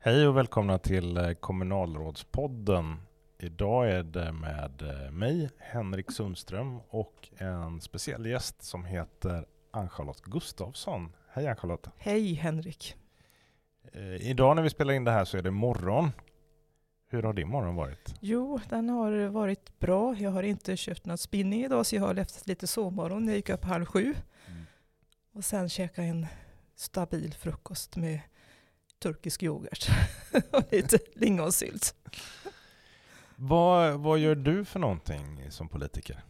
Hej och välkomna till eh, kommunalrådspodden. Idag är det med eh, mig, Henrik Sundström, och en speciell gäst som heter Ann-Charlotte Gustafsson. Hej Ann-Charlotte! Hej Henrik! Eh, idag när vi spelar in det här så är det morgon. Hur har din morgon varit? Jo, den har varit bra. Jag har inte köpt någon spinning idag så jag har levt lite sovmorgon. Jag gick upp halv sju Mm. och sen käkade en stabil frukost med turkisk yoghurt och lite lingonsylt. Vad, vad gör du för någonting som politiker?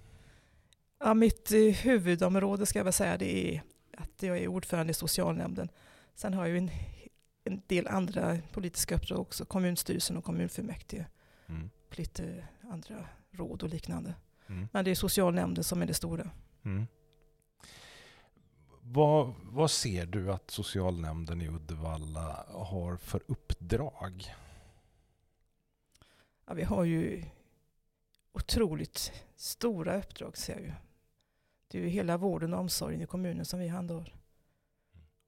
Ja, mitt eh, huvudområde ska jag väl säga det är att jag är ordförande i socialnämnden. Sen har jag ju en, en del andra politiska uppdrag också, kommunstyrelsen och kommunfullmäktige. Mm. Lite andra råd och liknande. Mm. Men det är socialnämnden som är det stora. Mm. Vad, vad ser du att socialnämnden i Uddevalla har för uppdrag? Ja, vi har ju otroligt stora uppdrag ser jag ju. Det är ju hela vården och omsorgen i kommunen som vi handhar.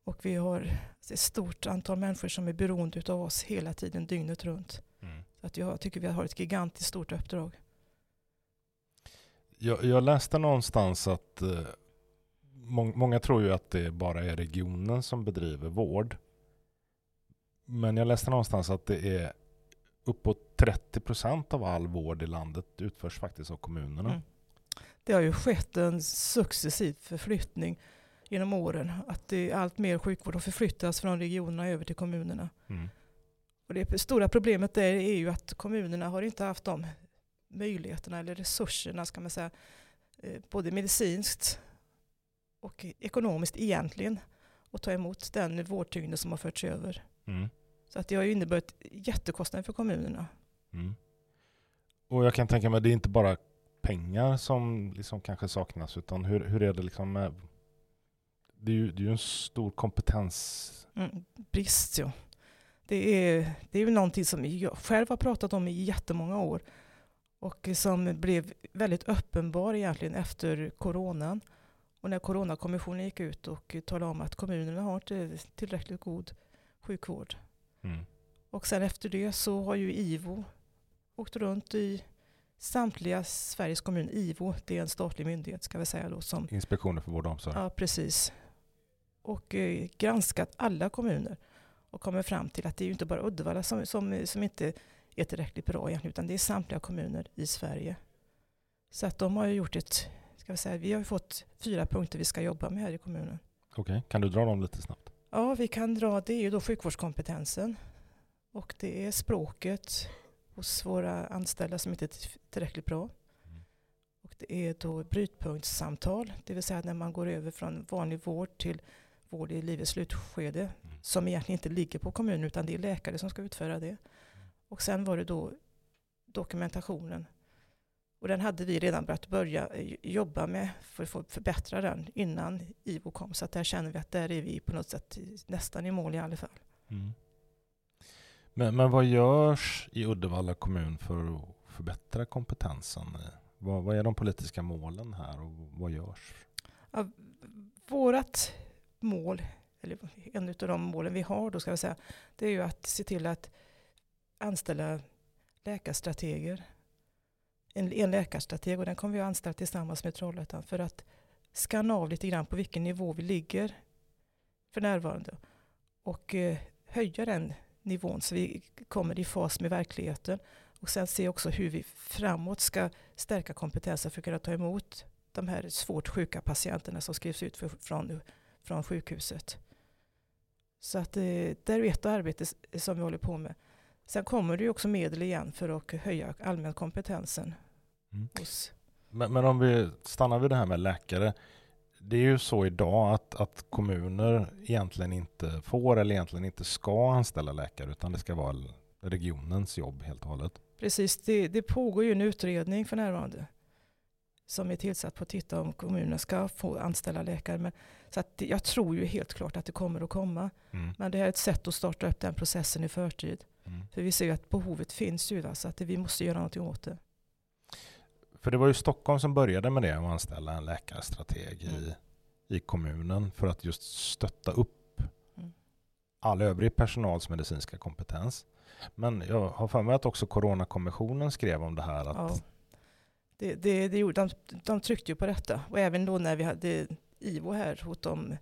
Och vi har ett stort antal människor som är beroende av oss hela tiden, dygnet runt. Mm. Så att jag tycker vi har ett gigantiskt stort uppdrag. Jag, jag läste någonstans att eh, må, många tror ju att det bara är regionen som bedriver vård. Men jag läste någonstans att det är uppåt 30 procent av all vård i landet utförs faktiskt av kommunerna. Mm. Det har ju skett en successiv förflyttning genom åren. Att det, allt mer sjukvård har förflyttats från regionerna över till kommunerna. Mm. Och det stora problemet där är ju att kommunerna har inte haft de möjligheterna eller resurserna, ska man säga, eh, både medicinskt och ekonomiskt egentligen, att ta emot den vårdtyngden som har förts över. Mm. Så att det har ju inneburit jättekostnader för kommunerna. Mm. Och jag kan tänka mig att det är inte bara pengar som liksom kanske saknas utan hur, hur är det liksom med det är, ju, det är ju en stor kompetens. Mm, brist ja. Det är, det är ju någonting som jag själv har pratat om i jättemånga år och som blev väldigt uppenbar egentligen efter coronan. Och när coronakommissionen gick ut och talade om att kommunerna har inte tillräckligt god sjukvård. Mm. Och sen efter det så har ju IVO åkt runt i samtliga Sveriges kommuner. IVO, det är en statlig myndighet ska vi säga då som Inspektioner för vård och omsorg. Ja, precis. Och eh, granskat alla kommuner och kommit fram till att det är ju inte bara Uddevalla som, som, som inte är tillräckligt bra egentligen, utan det är samtliga kommuner i Sverige. Så att de har ju gjort ett, ska vi säga, vi har fått fyra punkter vi ska jobba med här i kommunen. Okej, kan du dra dem lite snabbt? Ja, vi kan dra, det är ju då sjukvårdskompetensen och det är språket hos våra anställda som inte är tillräckligt bra. Mm. Och det är då brytpunktssamtal, det vill säga när man går över från vanlig vård till vård i livets slutskede, Mm. som egentligen inte ligger på kommunen utan det är läkare som ska utföra det. Och sen var det då dokumentationen. Och den hade vi redan börjat börja eh, jobba med för att förbättra den innan IVO kom. Så att där känner vi att där är vi på något sätt nästan i mål i alla fall. Mm. Men, men vad görs i Uddevalla kommun för att förbättra kompetensen? Vad, vad är de politiska målen här och vad görs? Vårat mål, eller en av de målen vi har då ska vi säga, det är ju att se till att anställa läkarstrateger. En, en läkarstrateg och den kommer vi att anställa tillsammans med Trollhättan för att skanna av lite grann på vilken nivå vi ligger för närvarande och eh, höja den nivån så vi kommer i fas med verkligheten och sen se också hur vi framåt ska stärka kompetensen för att kunna ta emot de här svårt sjuka patienterna som skrivs ut för, från, från sjukhuset. Så att eh, det är ett arbete som vi håller på med. Sen kommer det ju också medel igen för att höja allmän kompetensen. Mm. Hos, Men, men om vi stannar vid det här med läkare. Det är ju så idag att, att kommuner egentligen inte får eller egentligen inte ska anställa läkare utan det ska vara regionens jobb helt och hållet. precis, det, det pågår ju en utredning för närvarande som är tillsatt på att titta om kommunerna ska få anställa läkare. Men, så att jag tror ju helt klart att det kommer att komma. Mm. Men det här är ett sätt att starta upp den processen i förtid. Mm. För vi ser ju att behovet finns ju, va? så att vi måste göra någonting åt det. För det var ju Stockholm som började med det, att anställa en läkarstrateg i, Mm. i kommunen för att just stötta upp Mm. all övrig personals medicinska kompetens. Men jag har för mig att också Coronakommissionen skrev om det här. Att Ja. Det, det, det gjorde, de, de tryckte ju på detta. Och även då när vi hade IVO här hos dem.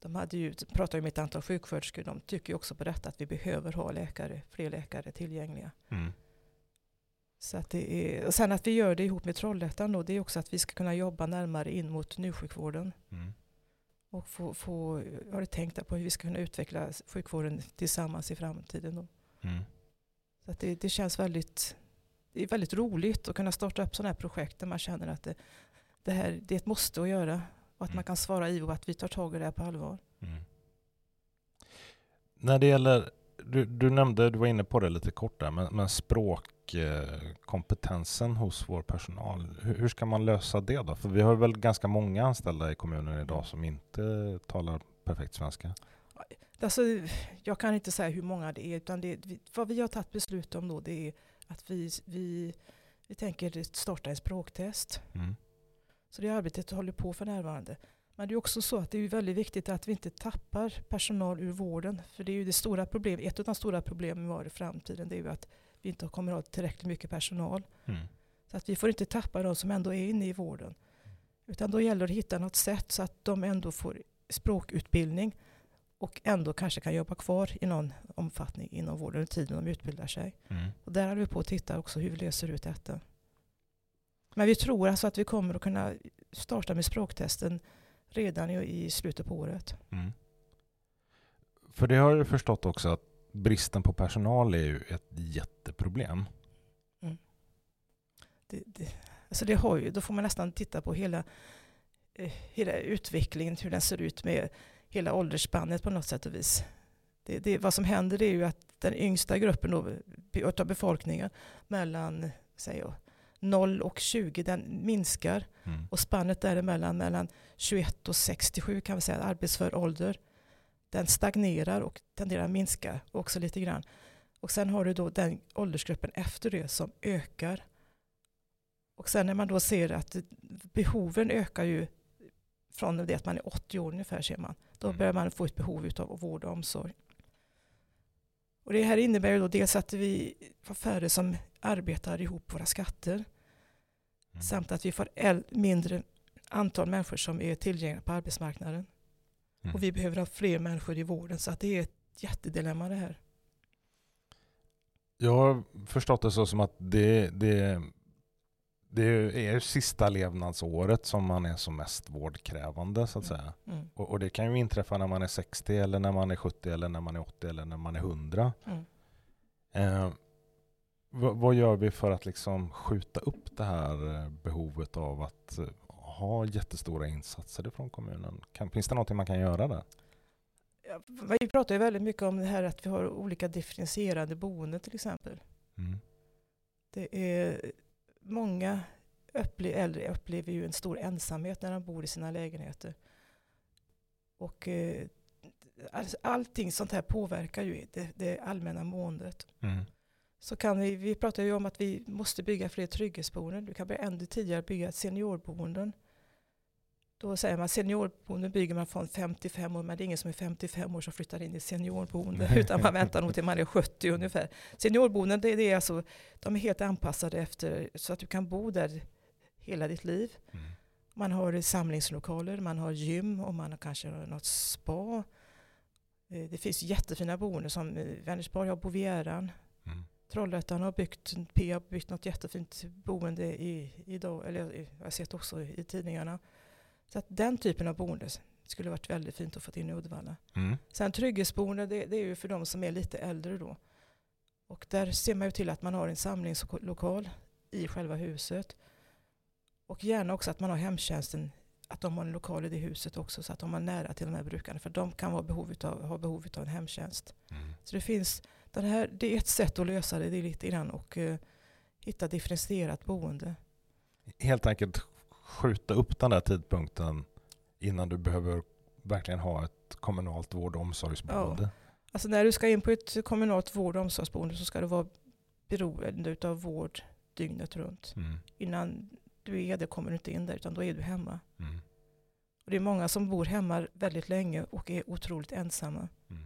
De hade ju, pratade ju med ett antal sjuksköterskor. De tycker ju också på detta att vi behöver ha läkare, fler läkare tillgängliga. Mm. Så att det är, och sen att vi gör det ihop med Trollhättan då, det är också att vi ska kunna jobba närmare in mot njursjukvården. Mm. Och få, få, jag har tänkt på hur vi ska kunna utveckla sjukvården tillsammans i framtiden. Då. Mm. Så att det, det känns väldigt, det är väldigt roligt att kunna starta upp sådana här projekt där man känner att det, det här det är ett måste att göra. Och att Mm. man kan svara IVO att vi tar tag i det här på allvar. Mm. När det gäller, du, du nämnde, du var inne på det lite kort där, men, men språkkompetensen hos vår personal, hur, hur ska man lösa det då? För vi har väl ganska många anställda i kommunen idag som inte talar perfekt svenska. Alltså, jag kan inte säga hur många det är, utan det, vad vi har tagit beslut om då det är att vi, vi, vi tänker starta en språktest. Mm. Så det arbetet håller på för närvarande. Men det är också så att det är väldigt viktigt att vi inte tappar personal ur vården. För det är ju det stora problemet, ett av de stora problemen vi har i framtiden, det är ju att vi inte kommer att ha tillräckligt mycket personal. Mm. Så att vi får inte tappa de som ändå är inne i vården. Utan då gäller det att hitta något sätt så att de ändå får språkutbildning och ändå kanske kan jobba kvar i någon omfattning inom vården under tiden de utbildar sig. Mm. Och där håller vi på att titta också hur vi löser ut detta. Men vi tror alltså att vi kommer att kunna starta med språktesten redan i, i slutet på året. Mm. För det har jag ju förstått också att bristen på personal är ju ett jätteproblem. Det, det, alltså det har ju, då får man nästan titta på hela, eh, hela utvecklingen, hur den ser ut med hela åldersspannet på något sätt och vis. Det, det, vad som händer är ju att den yngsta gruppen då, av befolkningen mellan jag, 0 och 20 den minskar Mm. och spannet däremellan mellan 21 och 67 kan vi säga, arbetsför ålder, den stagnerar och tenderar att minska också lite grann. Och sen har du då den åldersgruppen efter det som ökar. Och sen när man då ser att behoven ökar ju från det att man är 80 år ungefär ser man. Då Mm. börjar man få ett behov av vård och omsorg. Och det här innebär ju då dels att vi får färre som arbetar ihop våra skatter. Mm. Samt att vi får mindre antal människor som är tillgängliga på arbetsmarknaden. Mm. Och vi behöver ha fler människor i vården. Så att det är ett jättedilemma det här. Jag har förstått det så som att det, det, det är sista levnadsåret som man är som mest vårdkrävande så att Mm. säga. Mm. Och, och det kan ju inträffa när man är 60 eller när man är 70 eller när man är 80 eller när man är 100. Mm. Eh, vad, vad gör vi för att liksom skjuta upp det här eh, behovet av att eh, ha jättestora insatser från kommunen? Kan, finns det någonting man kan göra där? Ja, Vi pratar ju väldigt mycket om det här att vi har olika differentierade boenden till exempel. Mm. Det är många upple- äldre upplever ju en stor ensamhet när de bor i sina lägenheter. Och eh, allting sånt här påverkar ju det, det allmänna måendet. Mm. Så kan vi, vi pratar ju om att vi måste bygga fler trygghetsboenden. Du kan börja ännu tidigare bygga seniorboenden. Då säger man seniorboenden bygger man från 55 år, men det är ingen som är 55 år som flyttar in i seniorboende, utan man väntar nog till man är 70 ungefär. Seniorboenden, det, det är alltså, de är helt anpassade efter så att du kan bo där hela ditt liv. Mm. Man har samlingslokaler, man har gym och man har kanske något spa. Eh, Det finns jättefina boenden som eh, Vänersborg har Bovieran. Mm. Trollhättan har byggt, P har byggt något jättefint boende i, idag, eller jag har sett också i tidningarna. Så att den typen av boende skulle varit väldigt fint att få in i Uddevalla. Mm. Sen trygghetsboende, det, det är ju för de som är lite äldre då. Och där ser man ju till att man har en samlingslokal i själva huset. Och gärna också att man har hemtjänsten, att de har en lokal i det huset också så att de har nära till de här brukarna. För de kan behov ha behov av en hemtjänst. Mm. Så det finns, den här, det är ett sätt att lösa det, det är lite grann och eh, hitta differentierat boende. Helt enkelt skjuta upp den där tidpunkten innan du behöver verkligen ha ett kommunalt vård och omsorgsboende. Alltså när du ska in på ett kommunalt vård och omsorgsboende så ska du vara beroende av vård dygnet runt. Mm. Innan du är det kommer du inte in där utan då är du hemma. Mm. Och det är många som bor hemma väldigt länge och är otroligt ensamma. Mm.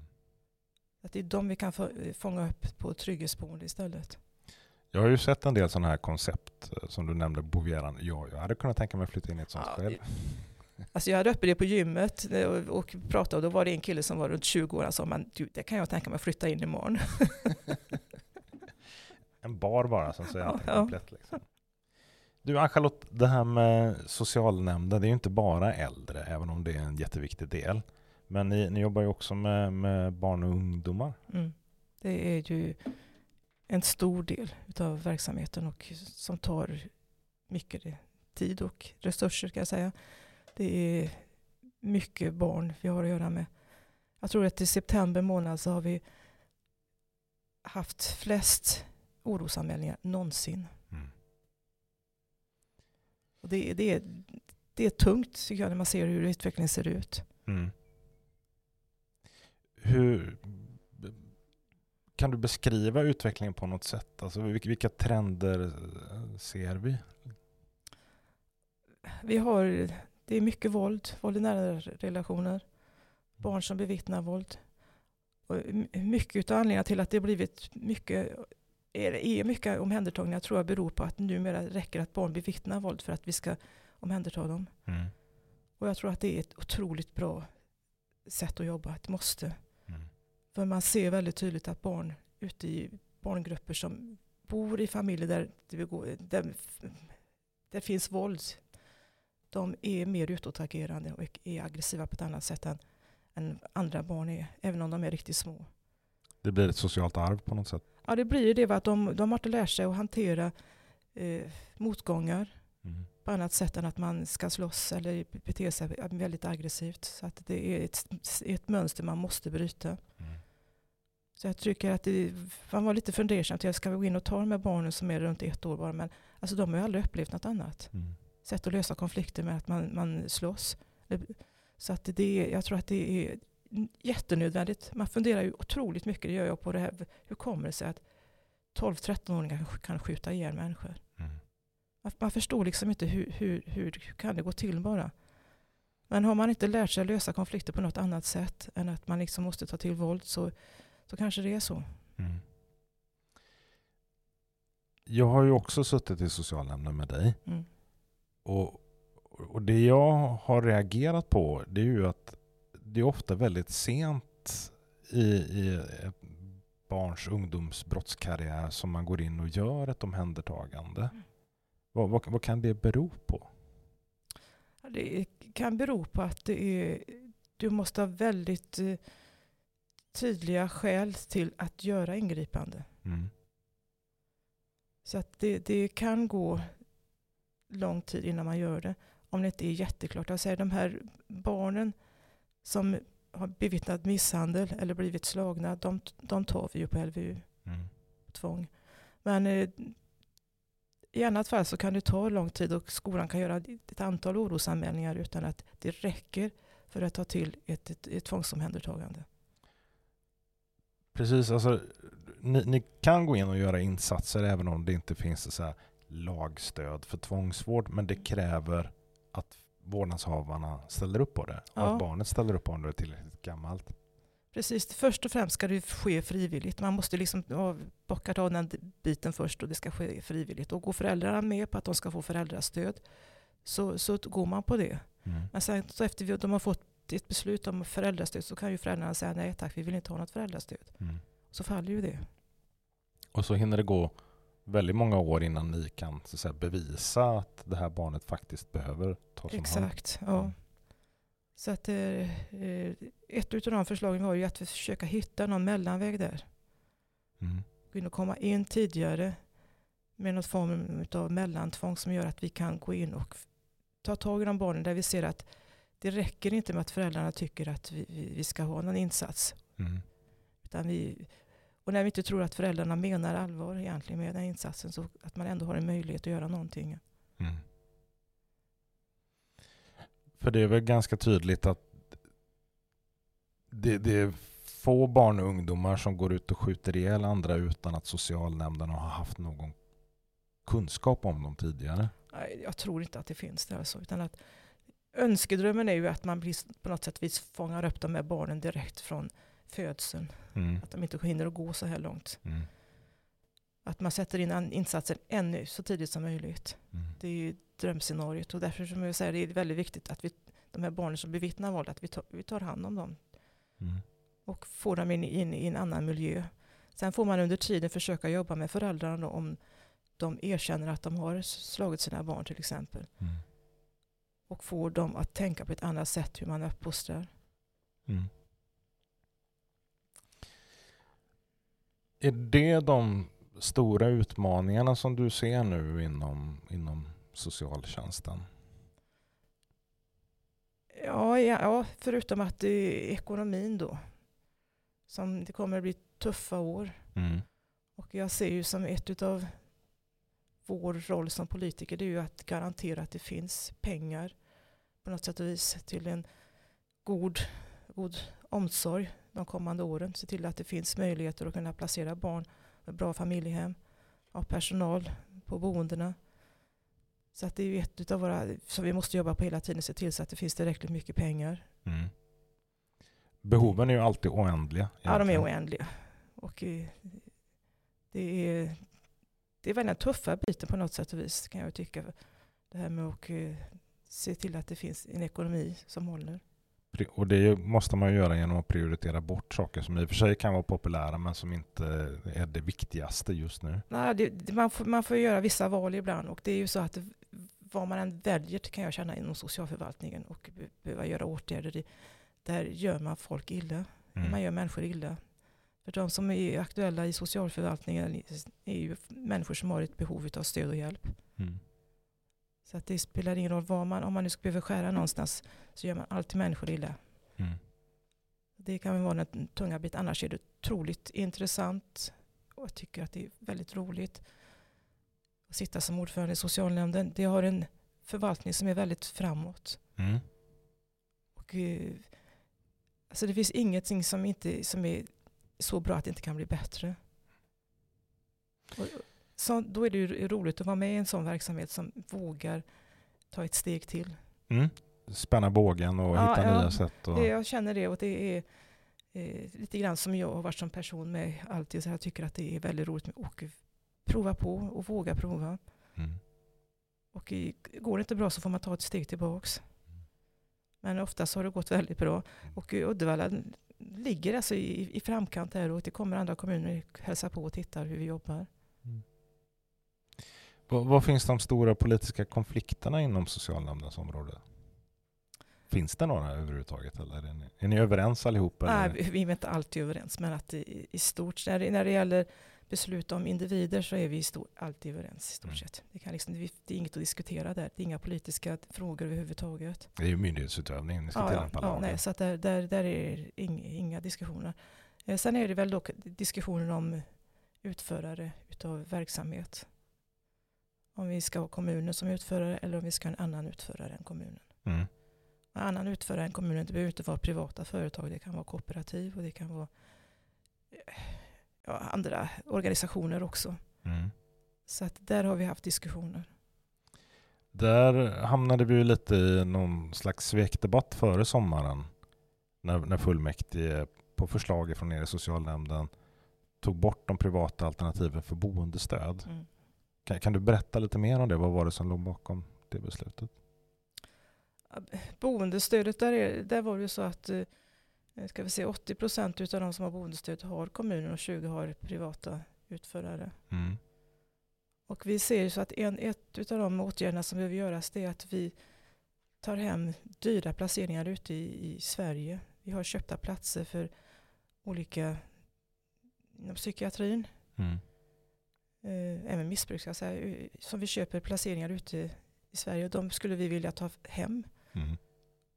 Att det är de vi kan få, fånga upp på trygghetsboende istället. Jag har ju sett en del sådana här koncept eh, som du nämnde, Bovieran. Ja, jag hade kunnat tänka mig att flytta in i ett sånt Ja, själv. Alltså jag hade uppe det på gymmet eh, och, pratade och då var det en kille som var runt 20 år och sa man, du, det kan jag tänka mig att flytta in imorgon. En bar bara, som säger Ja, allting ja. komplett. Liksom. Du Ann-Charlotte, det här med socialnämnden, det är ju inte bara äldre, även om det är en jätteviktig del. Men ni, ni jobbar ju också med, med barn och ungdomar. Mm. Det är ju en stor del av verksamheten och som tar mycket tid och resurser ska jag säga. Det är mycket barn vi har att göra med. Jag tror att i september månad så har vi haft flest orosanmälningar någonsin. Mm. Och det, det, är, det är tungt tycker jag när man ser hur utvecklingen ser ut. Mm. Hur, kan du beskriva utvecklingen på något sätt? Alltså, vilka, trender eh, ser vi? Vi har, det är mycket våld, våld i nära relationer, barn som bevittnar våld. Och mycket av anledningen till att det blivit mycket, är, är mycket omhändertagningar tror jag beror på att numera räcker att barn bevittnar våld för att vi ska omhänderta dem. Mm. Och jag tror att det är ett otroligt bra sätt att jobba, ett måste. För man ser väldigt tydligt att barn ute i barngrupper som bor i familjer där det, begår, där det finns våld, de är mer utåtagerande och är aggressiva på ett annat sätt än, än andra barn är, även om de är riktigt små. Det blir ett socialt arv på något sätt. Ja, det blir ju det, att de, de har inte lärt sig att hantera eh, motgångar Mm. på annat sätt än att man ska slåss eller bete sig väldigt aggressivt. Så att det är ett, ett mönster man måste bryta. Så jag tycker att det, man var lite fundersam till att ska gå in och ta de här barnen som är runt ett år bara. Men alltså de har ju aldrig upplevt något annat. Mm. Sätt att lösa konflikter med att man, man slåss. Så att det jag tror att det är jättenödvändigt. Man funderar ju otroligt mycket, det gör jag på det här. Hur kommer det sig att 12-13-åringar kan skjuta ihjäl människor? Mm. Man- Man förstår liksom inte hur, hur, hur kan det gå till bara. Men har man inte lärt sig att lösa konflikter på något annat sätt än att man liksom måste ta till våld så, så kanske det är så. Mm. Jag har ju också suttit i socialnämnden med dig. Mm. Och, och det jag har reagerat på det är ju att det är ofta väldigt sent i, i ett barns ungdomsbrottskarriär som man går in och gör ett omhändertagande. Vad, vad, vad kan det bero på? Det kan bero på att är, du måste ha väldigt eh, tydliga skäl till att göra ingripande. Mm. Så att det, det kan gå lång tid innan man gör det. Om det inte är jätteklart. Jag säger de här barnen som har bevittnat misshandel eller blivit slagna, de, de tar vi ju på LVU, Mm. tvång. Men eh, i annat fall så kan det ta lång tid och skolan kan göra ett antal orosanmälningar utan att det räcker för att ta till ett, ett, ett tvångsomhändertagande. Precis, alltså ni, ni kan gå in och göra insatser även om det inte finns så här lagstöd för tvångsvård, men det kräver att vårdnadshavarna ställer upp på det och Ja. att barnet ställer upp om det är tillräckligt gammalt. Precis, först och främst ska det ske frivilligt. Man måste liksom bocka av den biten först och det ska ske frivilligt. Och går föräldrarna med på att de ska få föräldrastöd så, så går man på det. Mm. Men sen så efter att de har fått ett beslut om föräldrastöd så kan ju föräldrarna säga nej tack, vi vill inte ha något föräldrastöd. Mm. Så faller ju det. Och så hinner det gå väldigt många år innan ni kan så att säga, bevisa att det här barnet faktiskt behöver tas om hand. Exakt, ja. Mm. Så att eh, eh, ett av de förslagen var ju att försöka hitta någon mellanväg där. Mm. gå in och komma in tidigare med någon form av mellantvång som gör att vi kan gå in och ta tag i de barnen där vi ser att det räcker inte med att föräldrarna tycker att vi, vi ska ha någon insats. Mm. Utan vi, och när vi inte tror att föräldrarna menar allvar egentligen med den insatsen så att man ändå har en möjlighet att göra någonting. Mm. För det är väl ganska tydligt att det, det är få barn och ungdomar som går ut och skjuter ihjäl andra utan att socialnämnden har haft någon kunskap om dem tidigare. Nej, Jag tror inte att det finns det alltså, utan att önskedrömmen är ju att man blir, på något sätt vis fångar upp de här barnen direkt från födseln. Mm. Att de inte hinner att gå så här långt. Mm. Att man sätter in insatser ännu så tidigt som möjligt. Mm. Det är ju drömscenariot och därför som jag säger, det är väldigt viktigt att vi, de här barnen som bevittnar våld, att vi tar, vi tar hand om dem Mm. och får dem in, in i en annan miljö. Sen får man under tiden försöka jobba med föräldrarna om de erkänner att de har slagit sina barn till exempel. Och får dem att tänka på ett annat sätt hur man uppfostrar. Mm. Är det de stora utmaningarna som du ser nu inom, inom socialtjänsten? Ja, ja, ja, förutom att det är ekonomin då. Som det kommer att bli tuffa år. Mm. Och jag ser ju som ett av vår roll som politiker, det är ju att garantera att det finns pengar på något sätt och vis till en god, god omsorg de kommande åren. Se till att det finns möjligheter att kunna placera barn med bra familjehem, ha personal på boendena. Så att det är ju ett av våra, som vi måste jobba på hela tiden, se till så att det finns tillräckligt mycket pengar. Mm. Behoven är ju alltid oändliga. Ja, de är egentligen. oändliga. Och eh, det är, det är väl den tuffa biten på något sätt och vis kan jag tycka. Det här med att eh, se till att det finns en ekonomi som håller. Och det måste man ju göra genom att prioritera bort saker som i och för sig kan vara populära men som inte är det viktigaste just nu. Nej, det, man, får, man får göra vissa val ibland och det är ju så att vad man än väljer kan jag känna inom socialförvaltningen och be, behöva göra åtgärder i, där gör man folk illa. Mm. Man gör människor illa. För de som är aktuella i socialförvaltningen är ju människor som har ett behov av stöd och hjälp. Mm. Så att det spelar ingen roll vad man, om man nu ska behöva skära någonstans så gör man alltid människor illa. Mm. Det kan väl vara den tunga biten. Annars är det otroligt intressant och jag tycker att det är väldigt roligt att sitta som ordförande i socialnämnden. Det har en förvaltning som är väldigt framåt. Mm. Och, eh, alltså det finns ingenting som, inte, som är så bra att det inte kan bli bättre. Och, så, då är det ju roligt att vara med i en sån verksamhet som vågar ta ett steg till. Mm. Spänna bågen och Ja, hitta ja. nya sätt. Och... Jag känner det och det är eh, lite grann som jag har varit som person med alltid. Så jag tycker att det är väldigt roligt att prova på och våga prova. Mm. Och i, går det inte bra så får man ta ett steg tillbaks. Men oftast har det gått väldigt bra. Och Uddevalla ligger alltså i, i framkant där och det kommer andra kommuner hälsa på och tittar hur vi jobbar. Vad, finns de stora politiska konflikterna inom socialnämndens område? Finns det några överhuvudtaget? Eller är, ni, är ni överens allihop? Eller? Nej, vi- är inte alltid överens, men att i, i stort, när det, när det gäller beslut om individer så är vi stor, alltid överens i stort Mm. sett. Det, kan liksom, det är inget att diskutera där. Det är inga politiska frågor överhuvudtaget. Det är ju myndighetsutövning, ni ska Ja, tillämpa ja, lagen. nej, så där, där, där är inga, inga diskussioner. Eh, sen är det väl dock diskussioner om utförare utav verksamhet. Om vi ska ha kommunen som utförare eller om vi ska ha en annan utförare än kommunen. Mm. En annan utförare än kommunen, det behöver inte vara privata företag, det kan vara kooperativ och det kan vara eh, ja, andra organisationer också. Mm. Så att där har vi haft diskussioner. Där hamnade vi ju lite i någon slags svekdebatt före sommaren. När, när fullmäktige på förslag från er i socialnämnden tog bort de privata alternativen för boendestöd. Mm. Kan, kan du berätta lite mer om det? Vad var det som låg bakom det beslutet? Boendestödet, där, är, där var det ju så att eh, ska vi se, 80 procent av de som har boendestöd har kommunen och 20 har privata utförare. Mm. Och vi ser ju så att en, ett av de åtgärderna som behöver göras det är att vi tar hem dyra placeringar ute i, i Sverige. Vi har köpta platser för olika inom psykiatrin, Mm. Eh, även missbruk ska jag säga, eh, som vi köper placeringar ute i Sverige. De skulle vi vilja ta hem Mm.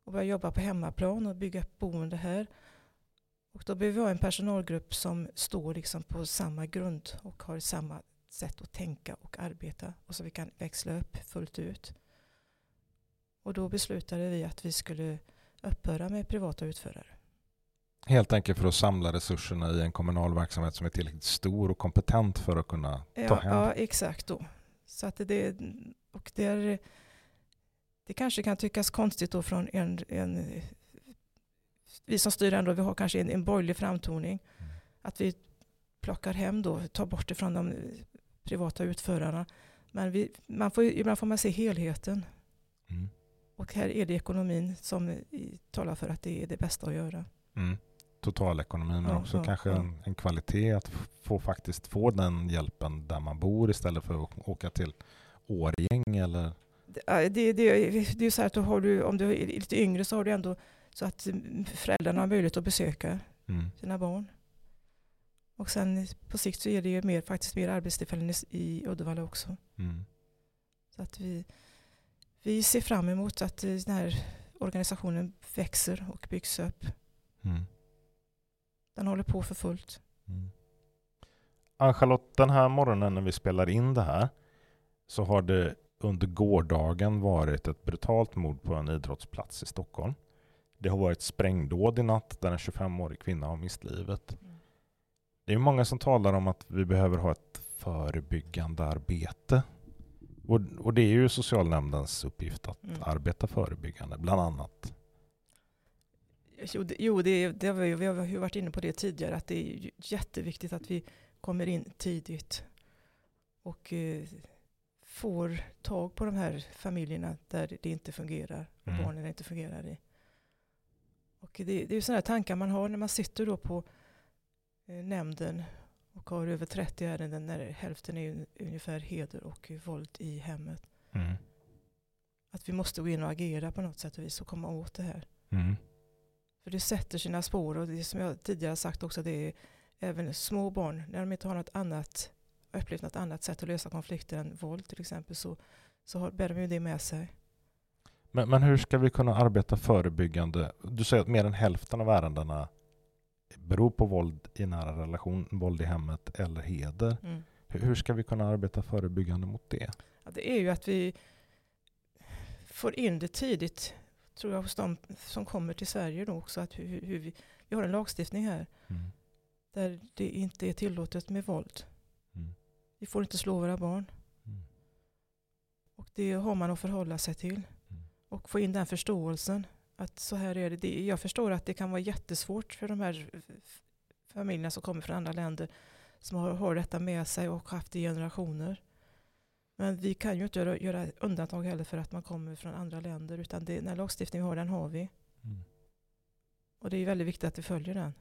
och börja jobba på hemmaplan och bygga upp boende här. Och då behöver vi ha en personalgrupp som står liksom på samma grund och har samma sätt att tänka och arbeta och så vi kan växla upp fullt ut. Och då beslutade vi att vi skulle upphöra med privata utförare. Helt enkelt för att samla resurserna i en kommunal verksamhet som är tillräckligt stor och kompetent för att kunna ta Ja, hem. ja exakt då. Så att det, och det, är, det kanske kan tyckas konstigt då från en, en vi som styr ändå, vi har kanske en, en borgerlig framtoning. Mm. Att vi plockar hem då, tar bort det från de privata utförarna. Men vi, man får, ibland får man se helheten. Mm. Och här är det ekonomin som talar för att det är det bästa att göra. Mm. Totalekonomin men Ja, också ja, kanske. En, en kvalitet att få faktiskt få den hjälpen där man bor istället för att åka till Årjäng eller Det, det, det, det är så att har du, om du är lite yngre så har du ändå så att mm, föräldrarna har möjlighet att besöka mm. sina barn. Och sen på sikt så är det ju mer, faktiskt mer arbetstillfällen i, i Uddevalla också. Mm. Så att vi, vi ser fram emot att eh, den här organisationen växer och byggs upp. Mm. Den håller på för fullt. Mm. Ann-Charlotte, den här morgonen när vi spelar in det här så har det under gårdagen varit ett brutalt mord på en idrottsplats i Stockholm. Det har varit sprängdåd i natt där en 25-årig kvinna har mist livet. Mm. Det är många som talar om att vi behöver ha ett förebyggande arbete. Och, och det är ju socialnämndens uppgift att Mm. arbeta förebyggande, bland annat. Jo, det, det, har vi, vi har ju varit inne på det tidigare att det är jätteviktigt att vi kommer in tidigt och eh, får tag på de här familjerna där det inte fungerar och Mm. barnen inte fungerar i. Och det, det är ju sådana tankar man har när man sitter då på eh, nämnden och har över 30 ärenden när hälften är un- ungefär heder och våld i hemmet. Mm. Att vi måste gå in och agera på något sätt och vis och komma åt det här. Mm. För det sätter sina spår och det som jag tidigare sagt också, det är även små barn, när de inte har något annat, upplevt något annat sätt att lösa konflikter än våld till exempel, så, så har, bär de ju det med sig. Men, men hur ska vi kunna arbeta förebyggande? Du säger att mer än hälften av ärendena beror på våld i nära relation, våld i hemmet eller heder. Mm. Hur, hur ska vi kunna arbeta förebyggande mot det? Ja, det är ju att vi får in det tidigt, tror jag, hos de som kommer till Sverige då också, att hur, hur vi, vi har en lagstiftning här Mm. där det inte är tillåtet med våld. Mm. Vi får inte slå våra barn Mm. och det har man att förhålla sig till. Mm. och få in den förståelsen. Att så här är det. Jag förstår att det kan vara jättesvårt för de här familjerna som kommer från andra länder som har, har detta med sig och haft i generationer. Men vi kan ju inte göra, göra undantag heller för att man kommer från andra länder utan det, den här lagstiftningen vi har den har vi. Mm. Och det är väldigt viktigt att vi följer den.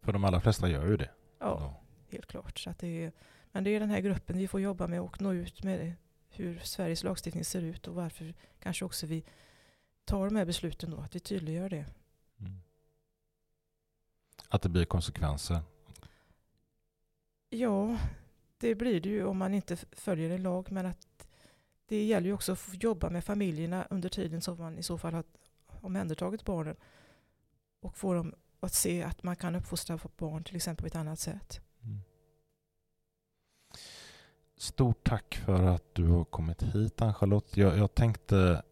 För de allra flesta gör ju det. Ja, helt klart. Så att det är, men det är den här gruppen vi får jobba med och nå ut med hur Sveriges lagstiftning ser ut och varför kanske också vi tar de här besluten då, att vi tydliggör det. Mm. Att det blir konsekvenser. Ja, det blir det ju om man inte följer en lag, men att det gäller ju också att jobba med familjerna under tiden som man i så fall har omhändertagit barnen och få dem att se att man kan uppfostra barn till exempel på ett annat sätt. Mm. Stort tack för att du har kommit hit Ann-Charlotte. Jag, jag tänkte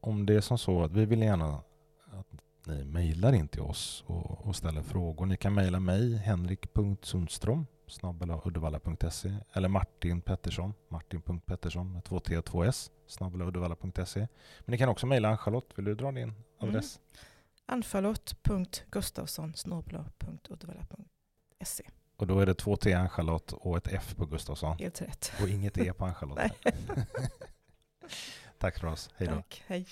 om det är som så att vi vill gärna att ni mejlar in till oss och, och ställer frågor. Ni kan mejla mig henrik.sundström uddevalla.se eller Martin Pettersson martin.pettersson med två t och två s snabbela uddevalla.se. Men ni kan också mejla Ann-Charlotte. Vill du dra din adress? Ann-Charlotte.Gustafsson uddevalla.se. Och då är det två t Ann-Charlotte och ett f på Gustafsson Helt rätt. och inget e på Ann-Charlotte. Tack för oss. Hej då. Tack, hej.